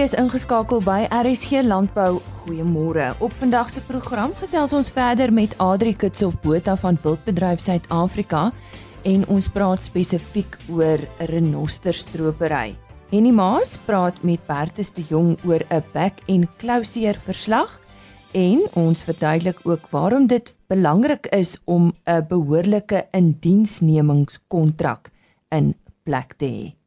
is ingeskakel by RSG Landbou. Goeiemôre. Op vandag se program gesels ons verder met Adri Kitshof Botha van Wildbedryf Suid-Afrika en ons praat spesifiek oor renosterstropery. Henny Maas praat met Bertus de Jong oor 'n back en closure verslag en ons verduidelik ook waarom dit belangrik is om 'n behoorlike indiensnemingskontrak in plek te hê.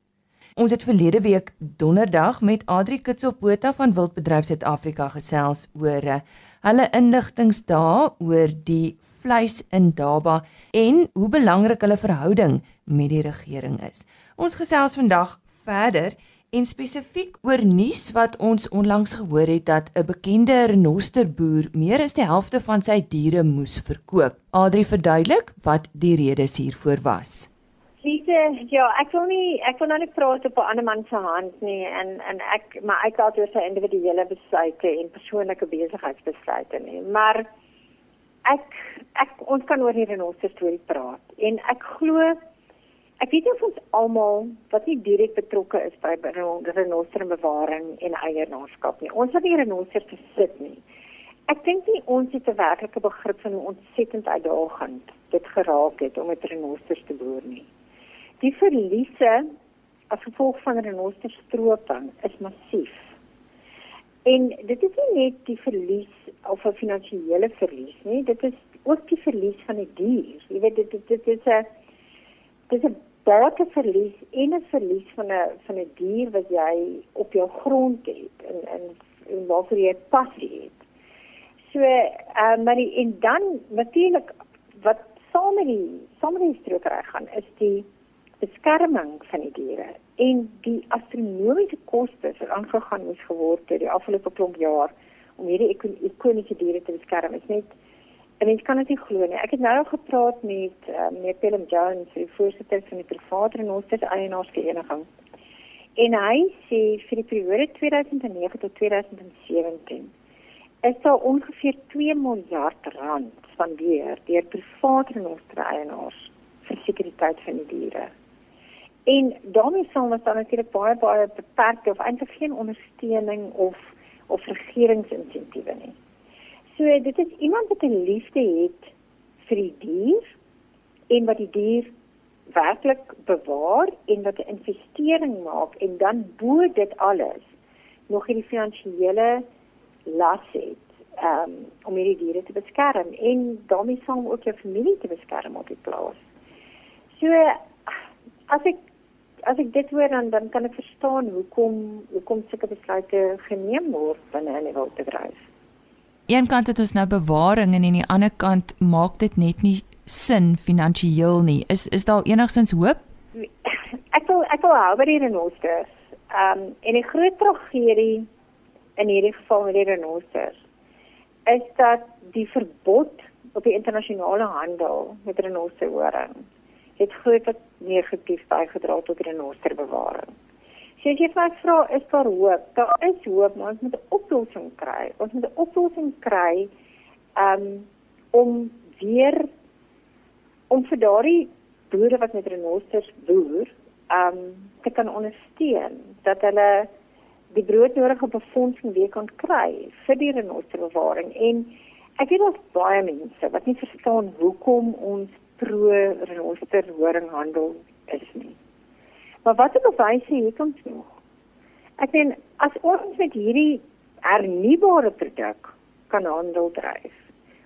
Ons het verlede week donderdag met Adri Kitsopota van Wildbedryf Suid-Afrika gesels oor uh, hulle inligtingsdae oor die vleis in Daba en hoe belangrik hulle verhouding met die regering is. Ons gesels vandag verder en spesifiek oor nuus wat ons onlangs gehoor het dat 'n bekende renosterboer meer as die helfte van sy diere moes verkoop. Adri verduidelik wat die redes hiervoor was. Lise, ja, ek wil nie ek wil nou nie praat op 'n ander man se hand nie en en ek maar ek praat oor sy individuele besluite en persoonlike besigheidsbesluite nie. Maar ek ek ons kan oor hierdie renoster storie praat en ek glo ek weet nie of ons almal wat nie direk betrokke is by renoster bewaring en eienaarskap nie. Ons het nie renoster gesit nie. Ek dink nie ons het 'n werklike begrip van hoe ontsettend uitdagend dit geraak het om met renosters te boer nie. Die verliese as gevolg van renosterstroping is massief. En dit is nie net die verlies of 'n finansiële verlies nie, dit is ook die verlies van die dier. Jy weet dit dit, dit is 'n dit is 'n baie verlies en 'n verlies van 'n van 'n die dier wat jy op jou grond het en en, en waarvoor jy passie het. So, uh, maar die, en dan natuurlik wat saam met die saam met die strokery gaan is die beskerming van die diere en die astronomiese kostes wat aangegaan moes geword het die afgelope klomp jaar om hierdie ikoniese diere te beskerm is net en mens kan dit nie glo nie. Ek het nou al gepraat met uh, meneer Willem Jones, die voorsitter van die private renosters eienaarsvereniging. En hy sê vir die periode 2009 tot 2017 is daar ongeveer 2 miljard rand spandeer deur private renoster eienaars vir sekuriteit van die diere. En daarmee sal ons dan natuurlik baie baie beperk of eintlik geen ondersteuning of of regeringsinsentiewe nie. So dit is iemand wat 'n liefde het vir die dier en wat die dier werklik bewaar en wat 'n investering maak en dan bo dit alles nog hierdie finansiële las het um, om hierdie diere te beskerm en daarmee saam ook jou familie te beskerm op die plaas. So as ek as ek dit hoor dan dan kan ek verstaan hoekom hoekom sulke besluite geneem word binne in die wildbedryf. Een kant het ons nou bewaring en aan die ander kant maak dit net nie sin finansiëel nie. Is is daar enigsins hoop? Ek wil ek wil hou by die renosters. Ehm um, en die groot tragedie in hierdie geval met die renosters is dat die verbod op die internasionale handel met renosterhoring het groot negatief bygedra tot renosterbewaring. So as jy vir my vra is daar hoop? Daar is hoop, maar ons moet 'n oplossing kry. Ons moet 'n oplossing kry um om weer om vir daardie boere wat met renosters boer, um te kan ondersteun dat hulle die broodnodige befondsing weer kan kry vir die renosterbewaring en ek weet daar's baie mense wat nie verstaan hoekom ons pro renoster horinghandel is nie. Maar wat het bewyse het ons nog? Ek sien as ons met hierdie hernubare produk kan handel dryf.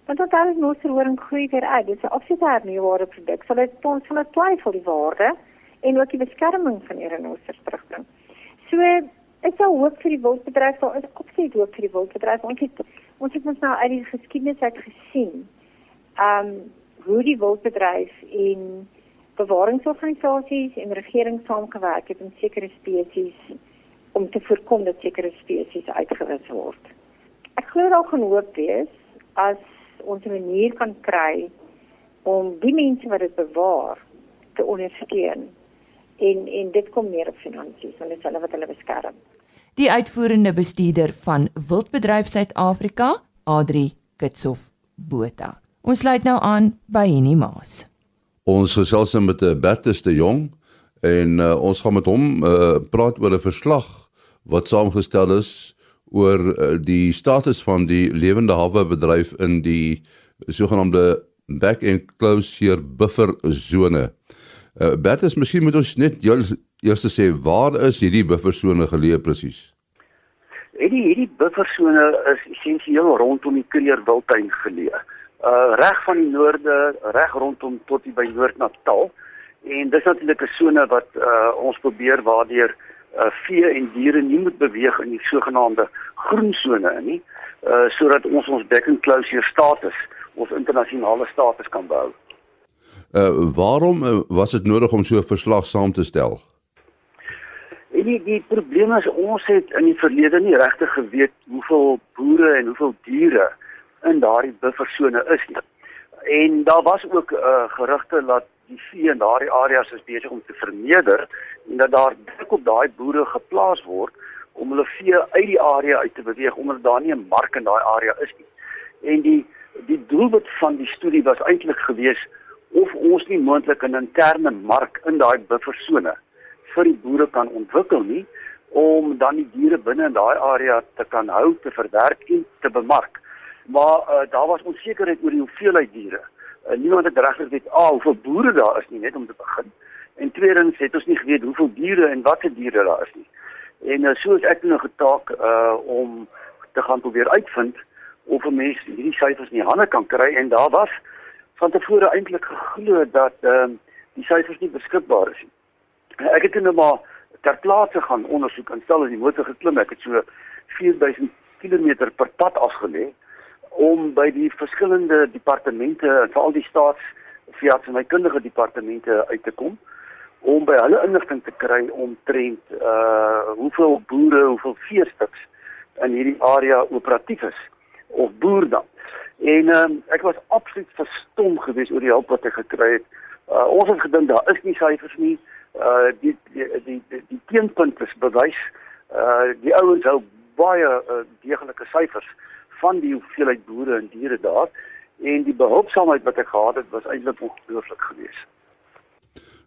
Want dit al is nou se horing groei weer uit. Dit is 'n absolute hernubare produk. Sal dit ons sal dit twyfel die waarde en ook die beskerming van die renosters terugbring. So ek sou hoop vir die wildbedryf, daar is absoluut hoop vir die wildbedryf. Ons het ons het ons nou uit die geskiedenis uit gesien. Um hoe die wildbedryf en bewaringsorganisasies en regering saamgewerk het om sekere spesies om te voorkom dat sekere spesies uitgewis word. Ek glo daar gaan hoop wees as ons 'n manier kan kry om die mense wat dit bewaar te ondersteun en en dit kom meer op finansies want dit is hulle wat hulle beskerm. Die uitvoerende bestuurder van Wildbedryf Suid-Afrika, Adri Kitshof Botha. Ons sluit nou aan by Henny Maas. Ons gesels met 'n eh, Bertus de Jong en uh, ons gaan met hom uh, praat oor 'n verslag wat saamgestel is oor uh, die status van die lewende hawe bedryf in die sogenaamde back enclosure buffer sone. Uh, Bertus, miskien moet ons net eers sê waar is hierdie buffer sone geleë presies? Hierdie hierdie buffer sone is essensieel rondom die Kruger Wildtuin geleë. Uh reg van die noorde, reg rondom tot by Noord-Natal. En dis natuurlik 'n sone wat uh ons probeer waardeur uh vee en diere nie moet beweeg in die sogenaamde groen sone nie, uh sodat ons ons back enclosure status of internasionale status kan behou. Uh waarom uh, was dit nodig om so 'n verslag saam te stel? En die die probleem is ons het in die verlede nie regtig geweet hoeveel boere en hoeveel diere in daardie buffersone is nie. En daar was ook uh gerugte dat die vee in daardie areas is besig om te vermeerder en dat daar druk op daai boere geplaas word om hulle vee uit die area uit te beweeg omdat daar nie 'n mark in daai area is nie. En die die doelwit van die studie was eintlik geweest of ons nie moontlik 'n interne mark in daai buffersone vir die boere kan ontwikkel nie om dan die diere binne in daai area te kan hou, te verwerk en te bemark. Maar uh, daar was onsekerheid oor die hoeveelheid diere. Uh, niemand het regtig weet ah, hoeveel boere daar is nie net om te begin. En tweedens het ons nie geweet hoeveel diere en watter diere daar is nie. En uh, so is ek nou getaak uh om te gaan probeer uitvind of 'n mens hierdie syfers in die hande kan kry en daar was van tevore eintlik geglo dat ehm uh, die syfers nie beskikbaar is nie. Ek het nou maar ter plaatse gaan ondersoek en stel as die motor geklim ek het so 4000 km per pad afgelê om by die verskillende departemente veral die staats via sy kundige departemente uit te kom om by hulle inligting te kry om trend uh hoeveel boere, hoeveel veestuks in hierdie area operatief is of boer dan. En ehm um, ek was absoluut verstom geweest oor die hulp wat ek gekry het. Uh, ons het gedink daar is nie syfers nie. Uh die die die die, teenpunt is bewys. Uh die ouens hou baie uh, deeglike syfers van die hoeveelheid boere en diere daar en die behulpsaamheid wat ek gehad het was eintlik ongelooflik geweest.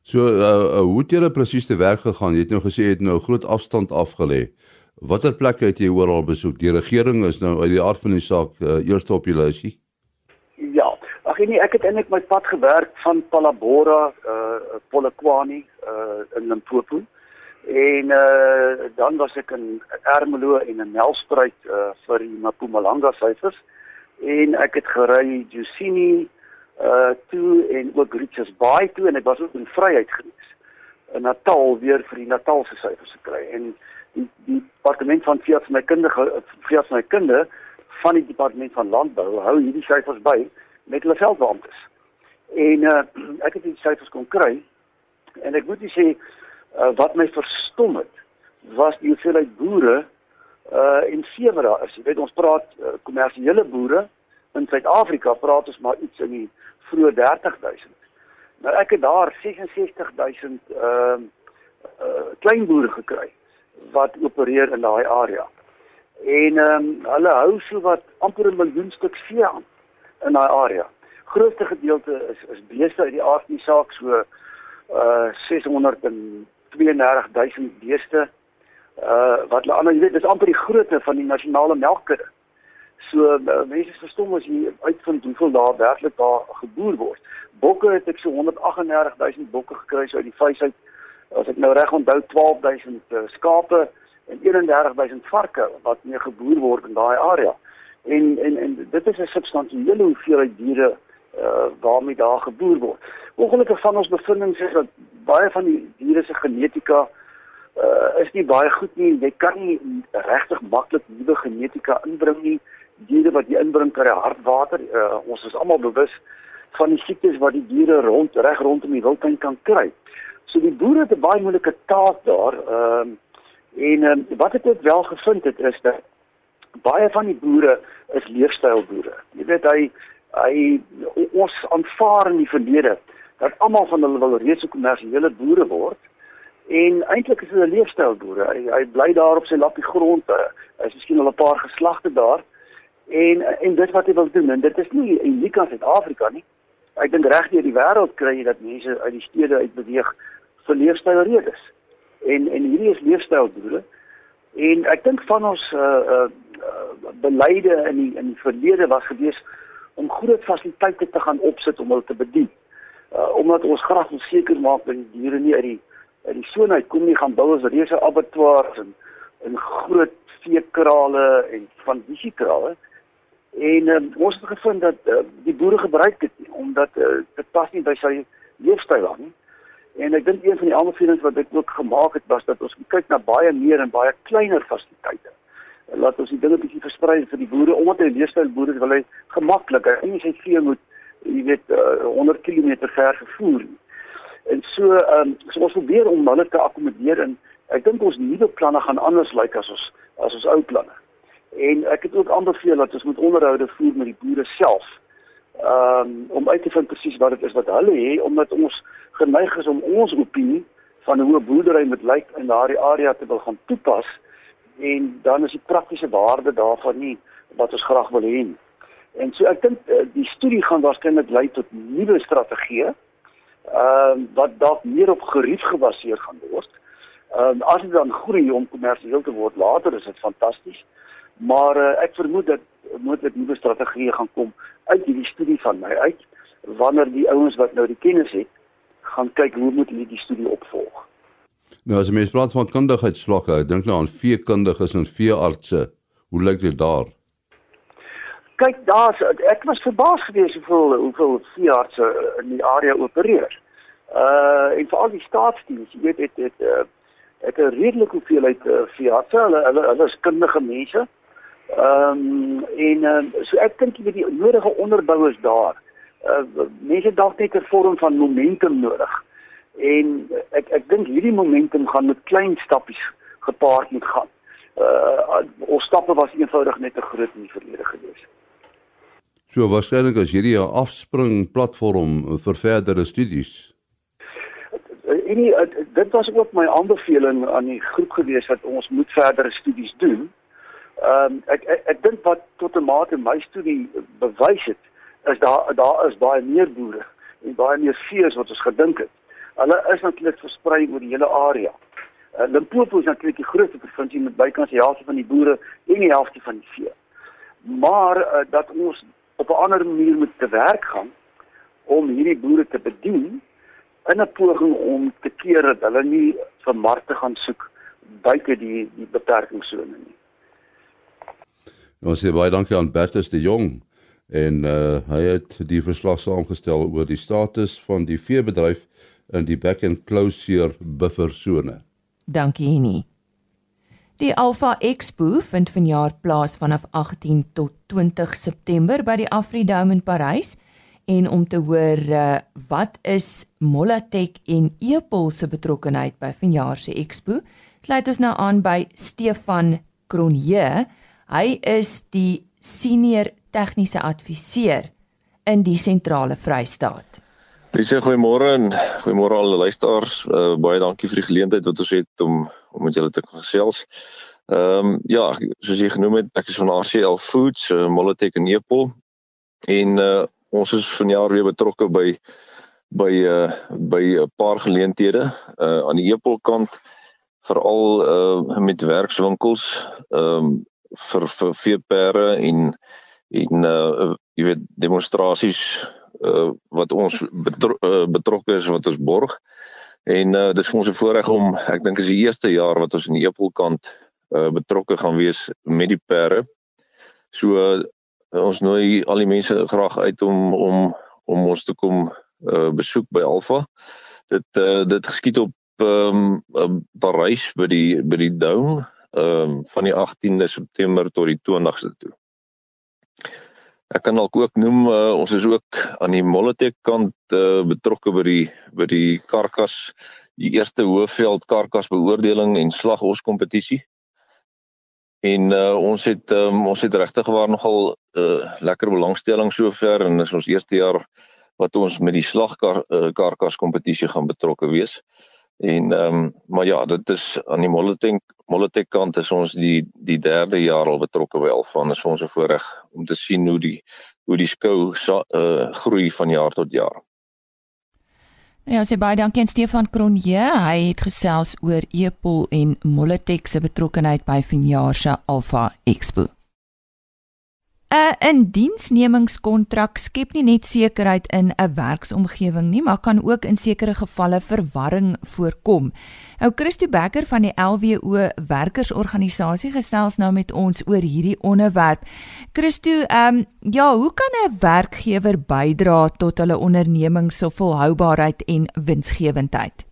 So uh, uh hoe het julle presies te werk gegaan? Jy het nou gesê jy het nou groot afstand afgelê. Watter plekke het jy oral besoek? Die regering is nou uit die aard van die saak uh, eerste op die lysie. Ja, ag nee, ek het eintlik my pad gewerk van Palabora, uh Polokwane, uh in Limpopo. En uh dan was ek in Ermelo en in Nelspruit uh vir die Mpumalanga syfers. En ek het gery Jusini uh toe en ook Richards Bay toe en ek was ook in Vryheid gewees. In Natal weer vir die Natalse syfers gekry. En die die departement van veearts my kundige veearts my kunde van die departement van landbou hou hierdie syfers by met hulle veldbeamptes. En uh, ek het die syfers kon kry en ek moet sê uh, wat my verstom het was die hoeveelheid boere uh in sewe daar is. Jy weet ons praat uh, kommersiële boere in Suid-Afrika praat ons maar iets in die vroeë 30000. Nou ek het daar 66000 ehm uh, uh, klein boere gekry wat opereer in daai area. En ehm um, hulle hou so wat amper 'n miljoen stuk vee aan in daai area. Grootste gedeelte is is beeste uit die aard van die saak so uh 632000 beeste uh wat hulle ander jy weet dis amper die grootte van die nasionale melkkudde. So uh, mense verstom as jy uitvind hoeveel daar werklik daar geboer word. Bokke het ek so 138000 bokke gekry so uit die vleis uit as ek nou reg onthou 12000 uh, skape en 31000 varke wat mee geboer word in daai area. En en en dit is 'n substansiële hoeveelheid diere uh, waarmee daar geboer word. Ongelukkig van ons bevindings is dat baie van die diere se genetika uh, is nie baie goed nie. Jy kan nie regtig maklik nuwe genetika inbring nie. Diere wat jy inbring kry hartwater. Uh, ons is almal bewus van die siektes wat die diere rond reg rondom die wildtuin kan kry. So die boere het 'n baie moeilike taak daar. Ehm uh, en um, wat ek ook wel gevind het is dat baie van die boere is leefstylboere. Jy weet hy hy ons aanvaar in die verlede dat almal van hulle wil reeds 'n kommersiële boere word. En eintlik is hulle leefstylboere. Hy, hy bly daar op sy lappie grond. Hy is miskien al 'n paar geslagte daar. En en dit wat hy wil doen en dit is nie uniek aan Suid-Afrika nie. Ek dink reg deur die wêreld kry jy dat mense uit die stede uit beweeg vir leefstylredes. En en hierdie is leefstylboere En ek dink van ons uh uh beleide in die in die verlede was gewees om groot fasiliteite te gaan opsit om hulle te bedien. Uh omdat ons graag wil seker maak dat die diere nie uit die uit die soort uit kom nie gaan bou as reuse abattoirs en in groot veekrale en van visiekrale. En um, ons het gevind dat uh, die boere gebruik dit nie omdat uh, dit pas nie by sy leefstyl aan nie. En ek dink een van die ander feelings wat ek ook gemaak het was dat ons kyk na baie meer en baie kleiner fasiliteite. Laat ons die dinge bietjie versprei vir die boere omdat hulle leefstyl boere wil hy gemaklik en nie sy vee moet jy weet uh, 100 km ver vervoer nie. En so ehm um, so ons probeer om hulle te akkommodeer en ek dink ons nuwe planne gaan anders lyk as ons as ons ou planne. En ek het ook aanbeveel dat ons moet onderhoude voer met die boere self. Ehm um, om uit te vind presies wat dit is wat hulle het omdat ons geneig is om ons opinie van hoe 'n boerdery moet lyk in daardie area te wil gaan toepas en dan is die praktiese waarde daarvan nie wat ons graag wil hê. En so ek dink uh, die studie gaan waarskynlik lei tot nuwe strategieë ehm uh, wat dalk meer op gerief gebaseer gaan word. Ehm uh, as dit dan groei om kommersieel te word later is dit fantasties. Maar uh, ek vermoed dat moontlik nuwe strategieë gaan kom uit hierdie studie van my uit wanneer die ouens wat nou die kennis het gaan kyk hoe moet hulle die studie opvolg. Nou as jy mens praat van kundigheidsvlakke, dink nou aan veekundiges en veeartse. Hoe lyk dit daar? Kyk, daar's ek was verbaas gewees hoeveel hoeveel veeartse in die area opereer. Uh en veral die staatsdiens, jy weet dit het uh het 'n redelike hoeveelheid uh, veeartse. Hulle hulle hulle is kundige mense. Ehm um, en uh, so ek dink jy die nodige onderbou is daar. Uh mense dalk net 'n vorm van momentum nodig. En ek ek dink hierdie momentum gaan met klein stappies gepaard moet gaan. Uh ons stappe was eenvoudig net te groot in die verlede gewees. So waarskynlik as hierdie 'n afspring platform vir verdere studies. En nie, dit was ook my aanbeveling aan die groep gewees dat ons moet verdere studies doen. Ehm um, ek ek, ek dink wat tot 'n mate my studie bewys het is daar daar is baie meer boere en baie meer vee as wat ons gedink het. Hulle is natuurlik versprei oor die hele area. Uh, Limpopo is natuurlik die grootste provinsie met bykans die helfte van die boere en die helfte van die vee. Maar uh, dat ons op 'n ander manier moet te werk gaan om hierdie boere te bedien in 'n poging om te keer dat hulle nie vir markte gaan soek buite die die beperkingssone nie. Ons sê baie dankie aan Bertus de Jong en uh, hy het die verslag saamgestel oor die status van die veebedryf in die back and closure buffersone. Dankie nie. Die Alpha Expo vind vanjaar plaas vanaf 18 tot 20 September by die Afridome in Parys en om te hoor uh, wat is Molatech en Epol se betrokkeheid by vanjaar se expo, sluit ons nou aan by Stefan Cronje Hy is die senior tegniese adviseur in die sentrale Vrystaat. 'n goeiemôre en goeiemôre al die luisteraars. Uh, baie dankie vir die geleentheid wat ons het om om met julle te gesels. Ehm um, ja, soos jy genoem het, ek is van RCL Foods, uh, Molotek en Nepal. En uh, ons is vanjaar weer betrokke by by uh, by 'n paar geleenthede uh, aan die Epel kant veral uh, met werkswinkels ehm um, vir vir veeperde en en uh jy weet demonstrasies uh wat ons betro uh, betrokke is wat ons borg. En uh dis vir ons 'n voorreg om ek dink is die eerste jaar wat ons in die Epelkant uh betrokke gaan wees met die perde. So uh, ons nooi al die mense graag uit om om om ons te kom uh besoek by Alfa. Dit uh dit geskied op ehm um, Parys by die by die Dome ehm um, van die 18de September tot die 20ste toe. Ek kan dalk ook noem uh, ons is ook aan die Moletek kant uh, betrokke by die by die karkas die eerste hoofveld karkas beoordeling en slagos kompetisie. En uh, ons het um, ons het regtig waar nogal uh, lekker belangstelling sover en is ons eerste jaar wat ons met die slagkar uh, karkas kompetisie gaan betrokke wees. En ehm um, maar ja, dit is aan die Moletek Moletek kant is ons die die derde jaar al betrokke by Alfan. Ons 'n voorreg om te sien hoe die hoe die skou uh, groei van jaar tot jaar. Ja, sê baie dankie aan Stefan Cronje. Hy het gesels oor Epol en Molotech se betrokkeheid by vanjaar se Alpha Expo. 'n Indiensnemingskontrak skep nie net sekerheid in 'n werksomgewing nie, maar kan ook in sekere gevalle verwarring voorkom. Nou Christo Becker van die LWO werkersorganisasie gesels nou met ons oor hierdie onderwerp. Christo, ehm um, ja, hoe kan 'n werkgewer bydra tot hulle onderneming se volhoubaarheid en winsgewendheid?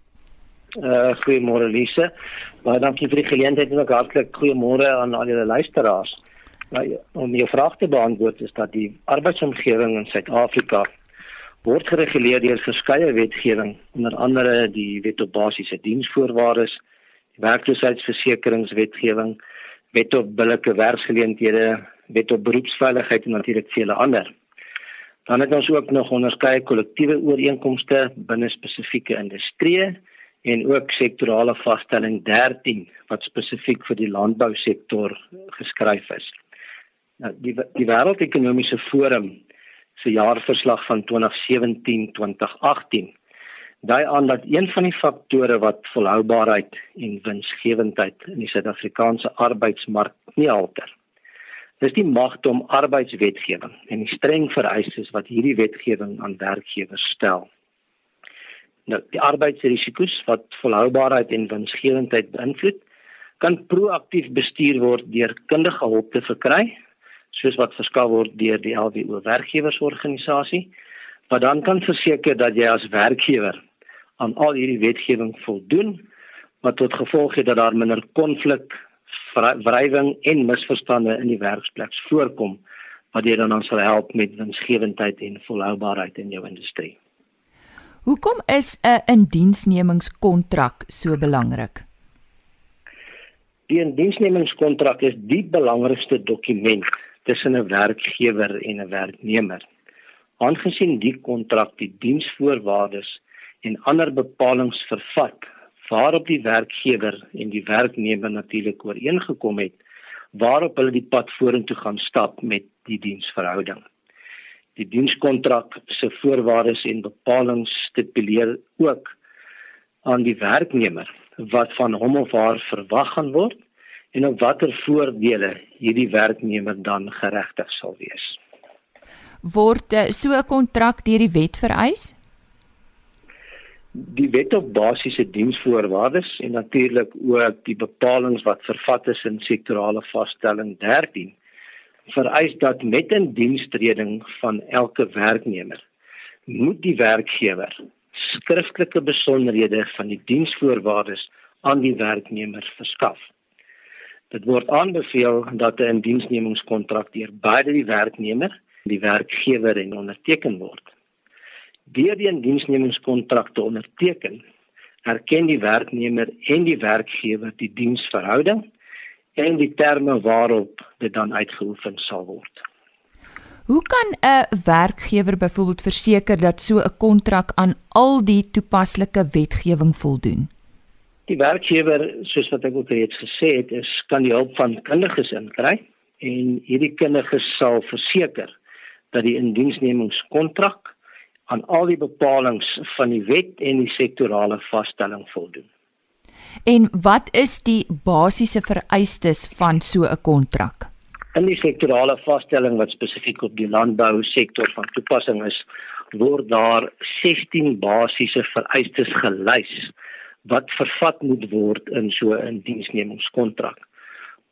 Uh goeiemôre Lise. Baie dankie vir die geleentheid en ook hartlik goeiemôre aan al julle luisteraars. Nou, om jou vraag te beantwoord is dat die arbeidsomgewing in Suid-Afrika word gereguleer deur verskeie wetgewing, onder andere die Wet op Basiese Diensvoorwaardes, die Werkloosheidsversekeringswetgewing, Wet op Billike Werksgeleenthede, Wet op Beroepsveiligheid en natuurlik vele ander. Dan het ons ook nog onderskeie kollektiewe ooreenkomste binne spesifieke industrieë en ook sektorale vaststelling 13 wat spesifiek vir die landbousektor geskryf is. Nou die die wêreldekonomiese forum se jaarverslag van 2017-2018 dui aan dat een van die faktore wat volhoubaarheid en winsgewendheid in die Suid-Afrikaanse arbeidsmark nie alter dis die magte om arbeidswetgewing en die streng vereistes wat hierdie wetgewing aan werkgewers stel. Nou die arbeidsrisiko's wat volhoubaarheid en winsgewendheid beïnvloed kan proaktief bestuur word deur kundige hulp te verkry soos wat verskaf word deur die LWO werkgewersorganisasie wat dan kan verseker dat jy as werkgewer aan al hierdie wetgewing voldoen wat tot gevolg het dat daar minder konflik, wrywing en misverstande in die werksplek voorkom wat jy dan sal help met winsgewendheid en volhoubaarheid in jou industrie. Hoekom is 'n indiensnemingskontrak so belangrik? Die indiensnemingskontrak is die belangrikste dokument tussen 'n werkgewer en 'n werknemer. Aangesien die kontrak die diensvoorwaardes en ander bepalinge vervat waarop die werkgewer en die werknemer natuurlik ooreengekom het waarop hulle die pad vorentoe gaan stap met die diensverhouding. Die dienskontrak se voorwaardes en bepalinge stipuleer ook aan die werknemer wat van hom of haar verwag gaan word en op watter voordele hierdie werknemer dan geregtig sal wees. Word eh, so 'n kontrak deur die wet vereis? Die wet op basiese diensvoorwaardes en natuurlik ook die bepalinge wat vervat is in sektorale vaststelling 13 vereis dat met 'n dienstreding van elke werknemer moet die werkgewer skriftelike besonderhede van die diensvoorwaardes aan die werknemer verskaf. Dit word aanbeveel dat 'n diensnemingskontrak deur beide die werknemer en die werkgewer en onderteken word. Deur die diensnemingskontrak te onderteken, erken die werknemer en die werkgewer die diensverhouding en die terme waarop dit dan uitgeoefen sal word. Hoe kan 'n werkgewer byvoorbeeld verseker dat so 'n kontrak aan al die toepaslike wetgewing voldoen? Die werkgewer, soos wat ek ook reeds gesê het, is kan die hulp van kundiges inkry en hierdie kundiges sal verseker dat die indiensnemingskontrak aan al die bepalinge van die wet en die sektorale vaststelling voldoen. En wat is die basiese vereistes van so 'n kontrak? In die sektorale vaststelling wat spesifiek op die landbou sektor van toepassing is, word daar 16 basiese vereistes gelys wat vervat moet word in so 'n diensnemingskontrak.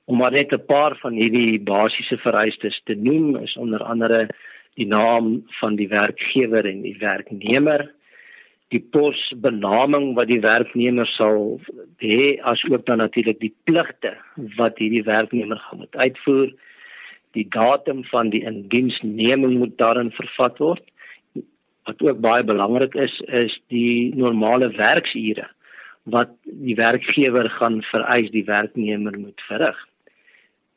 Om maar net 'n paar van hierdie basiese vereistes te noem, is onder andere die naam van die werkgewer en die werknemer, die posbenaming wat die werknemer sal hê, asook dan natuurlik die pligte wat hierdie werknemer gaan moet uitvoer. Die datum van die indiensneming moet daarin vervat word. Wat ook baie belangrik is, is die normale werksure wat die werkgewer gaan vereis die werknemer moet verrig.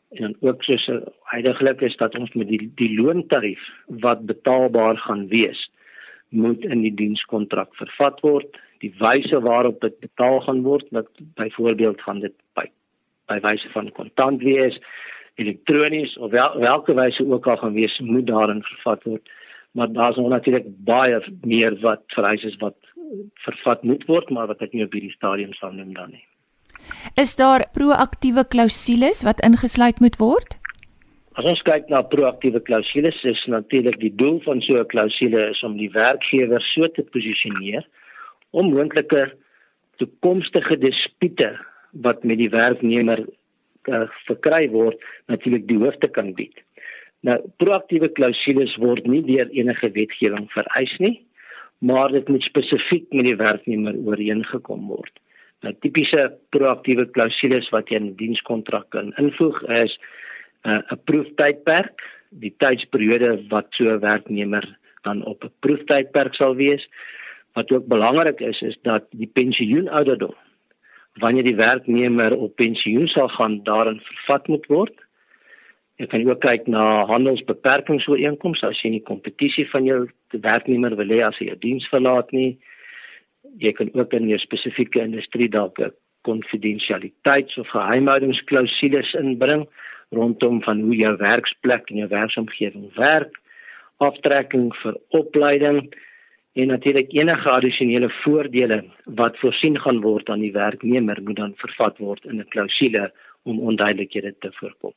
En dan ook soos heidaglik is dat ons met die die loontarief wat betaalbaar gaan wees moet in die dienskontrak vervat word. Die wyse waarop dit betaal gaan word, wat byvoorbeeld gaan dit by by wyse van kontant wees, elektronies of wel, welke wyse ook al gaan wees, moet daarin vervat word. Maar daar's nog natuurlik baie meer wat vereis is wat vervat moet word, maar wat ek nie op hierdie stadium sal noem dan nie. Is daar proaktiewe klousules wat ingesluit moet word? As ons kyk na proaktiewe klousules, is natuurlik die doel van so 'n klousule is om die werkgewer so te posisioneer om moontlike toekomstige dispute wat met die werknemer uh, verkry word natuurlik die hoof te kan bied. Nou proaktiewe klousules word nie deur enige wetgewing vereis nie, maar dit moet spesifiek met die werknemer ooreengekom word. Nou tipiese proaktiewe klousules wat jy in 'n dienskontrak kan invoeg is uh, 'n uh, proeftydperk, die tydsperiode wat so 'n werknemer dan op 'n proeftydperk sal wees. Wat ook belangrik is is dat die pensioenouderdom wanneer die werknemer op pensioen sal gaan daarin vervat moet word. Jy kan ook kyk na handelsbeperkingsooreenkomste as jy nie kompetisie van jou werknemer wil hê as jy jou diens verlaat nie. Jy kan ook in jou spesifieke industrie dalk 'n konfidensialiteits- of geheimhoudingsklausules inbring rondom van hoe jou werksplek en jou werksomgewing werk, aftrekking vir opleiding en natuurlik enige addisionele voordele wat voorsien gaan word aan die werknemer moet dan vervat word in 'n klousule om onduidelikhede te voorkom.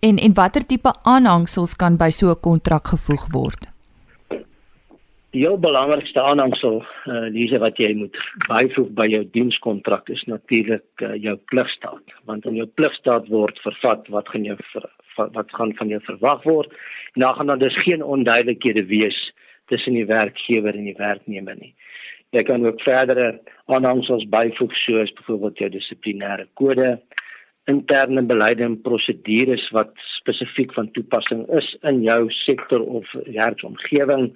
En en watter tipe aanhangsels kan by so 'n kontrak gevoeg word? Die heel belangrikste aanhangsel, uh, Lise wat jy moet byvoeg by jou dienskontrak is natuurlik uh, jou pligstaat, want in jou pligstaat word vervat wat gaan jou ver, wat gaan van jou verwag word. En dan gaan daar dus geen onduidelikhede wees tussen die werkgewer en die werknemer nie. Jy kan ook verdere aanhangsels byvoeg soos byvoorbeeld jou dissiplinêre kode, interne beleide en prosedures wat spesifiek van toepassing is in jou sektor of werksomgewing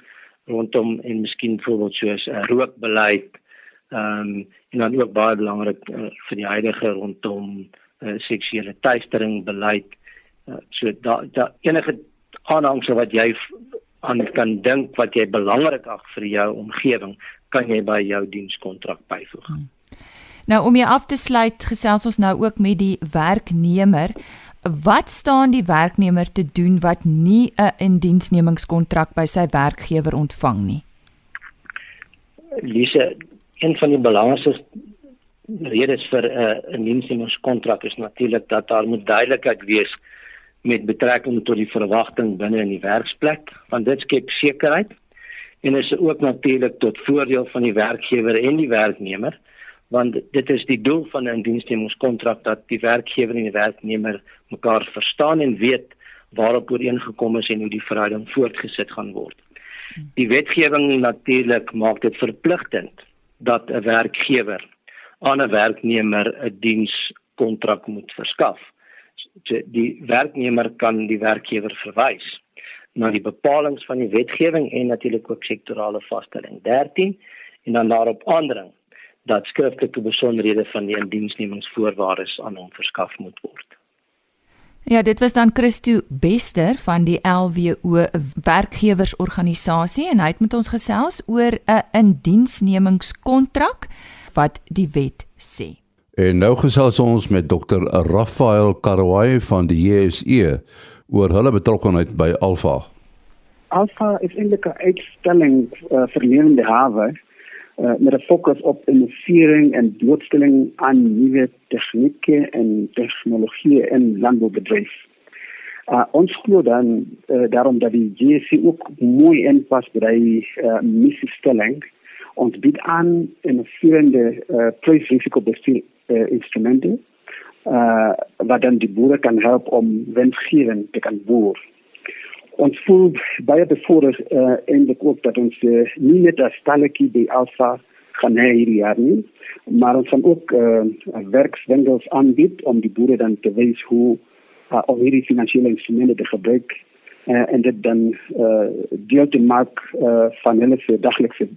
rondom en miskien byvoorbeeld soos 'n uh, rookbeleid ehm um, en dan ook baie belangrik uh, vir die huidige rondom uh, seksuele teistering beleid uh, so da, da enige aanhangsel wat jy aan kan dink wat jy belangrik ag vir jou omgewing kan jy by jou dienskontrak byvoeg. Hmm. Nou om jy af te sluit, gesels ons nou ook met die werknemer. Wat staan die werknemer te doen wat nie 'n indiensnemingskontrak by sy werkgewer ontvang nie? Lise, een van die belangrikste redes vir 'n uh, indiensnemingskontrak is natuurlik dat daar moet duidelikheid wees met betrekking tot die verwagting binne in die werksplek, want dit skep sekerheid en is ook natuurlik tot voordeel van die werkgewer en die werknemer want dit is die doel van 'n diensnemingskontrak dat die werkgewer en die werknemer mekaar verstaan en weet waarop ooreengekom is en hoe die verhouding voortgesit gaan word. Die wetgewing natuurlik maak dit verpligtend dat 'n werkgewer aan 'n werknemer 'n dienskontrak moet verskaf. Die werknemer kan die werkgewer verwys na die bepalinge van die wetgewing en natuurlik ook sektorale vaststelling 13 en dan daarop aandring dat skriftelike besonderhede van die indiensnemingsvoorwaardes aan hom verskaf moet word. Ja, dit was dan Christo Bester van die LWO werkgewersorganisasie en hy het met ons gesels oor 'n indiensnemingskontrak wat die wet sê. En nou gesels ons met Dr. Rafael Karwai van die JSE oor hulle betrokkenheid by Alpha. Alpha is eintlik 'n uitstalling uh, vir lewende hawe uh, met 'n fokus op innovering en blootstelling aan nuwe tegnieke en tegnologieë in landboubedryf. Uh, ons glo dan uh, daarom dat die GSC ook mooi inpas by die uh, missiestelling ons bied aan innoverende uh, prysrisikobestuur uh, wat dan die boere kan help om wensgewend te kan boer ons voel baie bevoorreg uh, eintlik ook dat ons uh, nie net as stalletjie by Alpha gaan hê maar ons gaan ook uh, werkswinkels aanbied om die boere dan te wys hoe uh, om hierdie finansiële instrumente te gebruik uh, en dit dan deel te maak uh, van hulle se daglikse.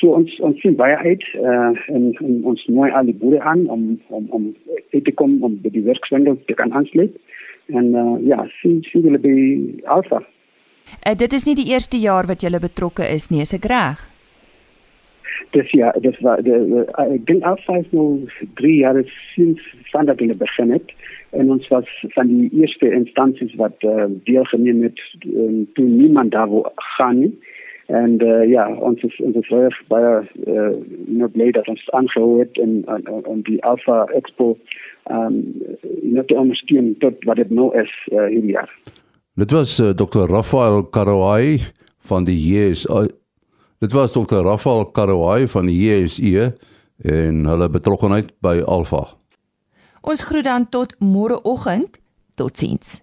So ons ons sien baie uit uh, en, en ons nooi al die boere aan om om om te kom om by die werkswinkels te kan aansluit en uh, ja, sien sien hulle by Alpha. Uh, dit is nie die eerste jaar wat jy betrokke is nie, is ek reg? Dis ja, dis was ek dink Alpha is nou 3 jaar sinds van dat hulle begin het en ons was van die eerste instansies wat uh, deelgeneem het um, toe niemand daar wou gaan nie. En uh, ja, ons is ons is baie baie uh, nou bly dat ons aangehou het en en die Alpha Expo um, net te ondersteun tot wat dit nou is uh, hierdie jaar. Dit was uh, Dr. Rafael Karawai van die JSE. Dit was Dr. Rafael Karawai van die JSE en hulle betrokkeheid by Alpha. Ons groet dan tot môreoggend. Totsiens.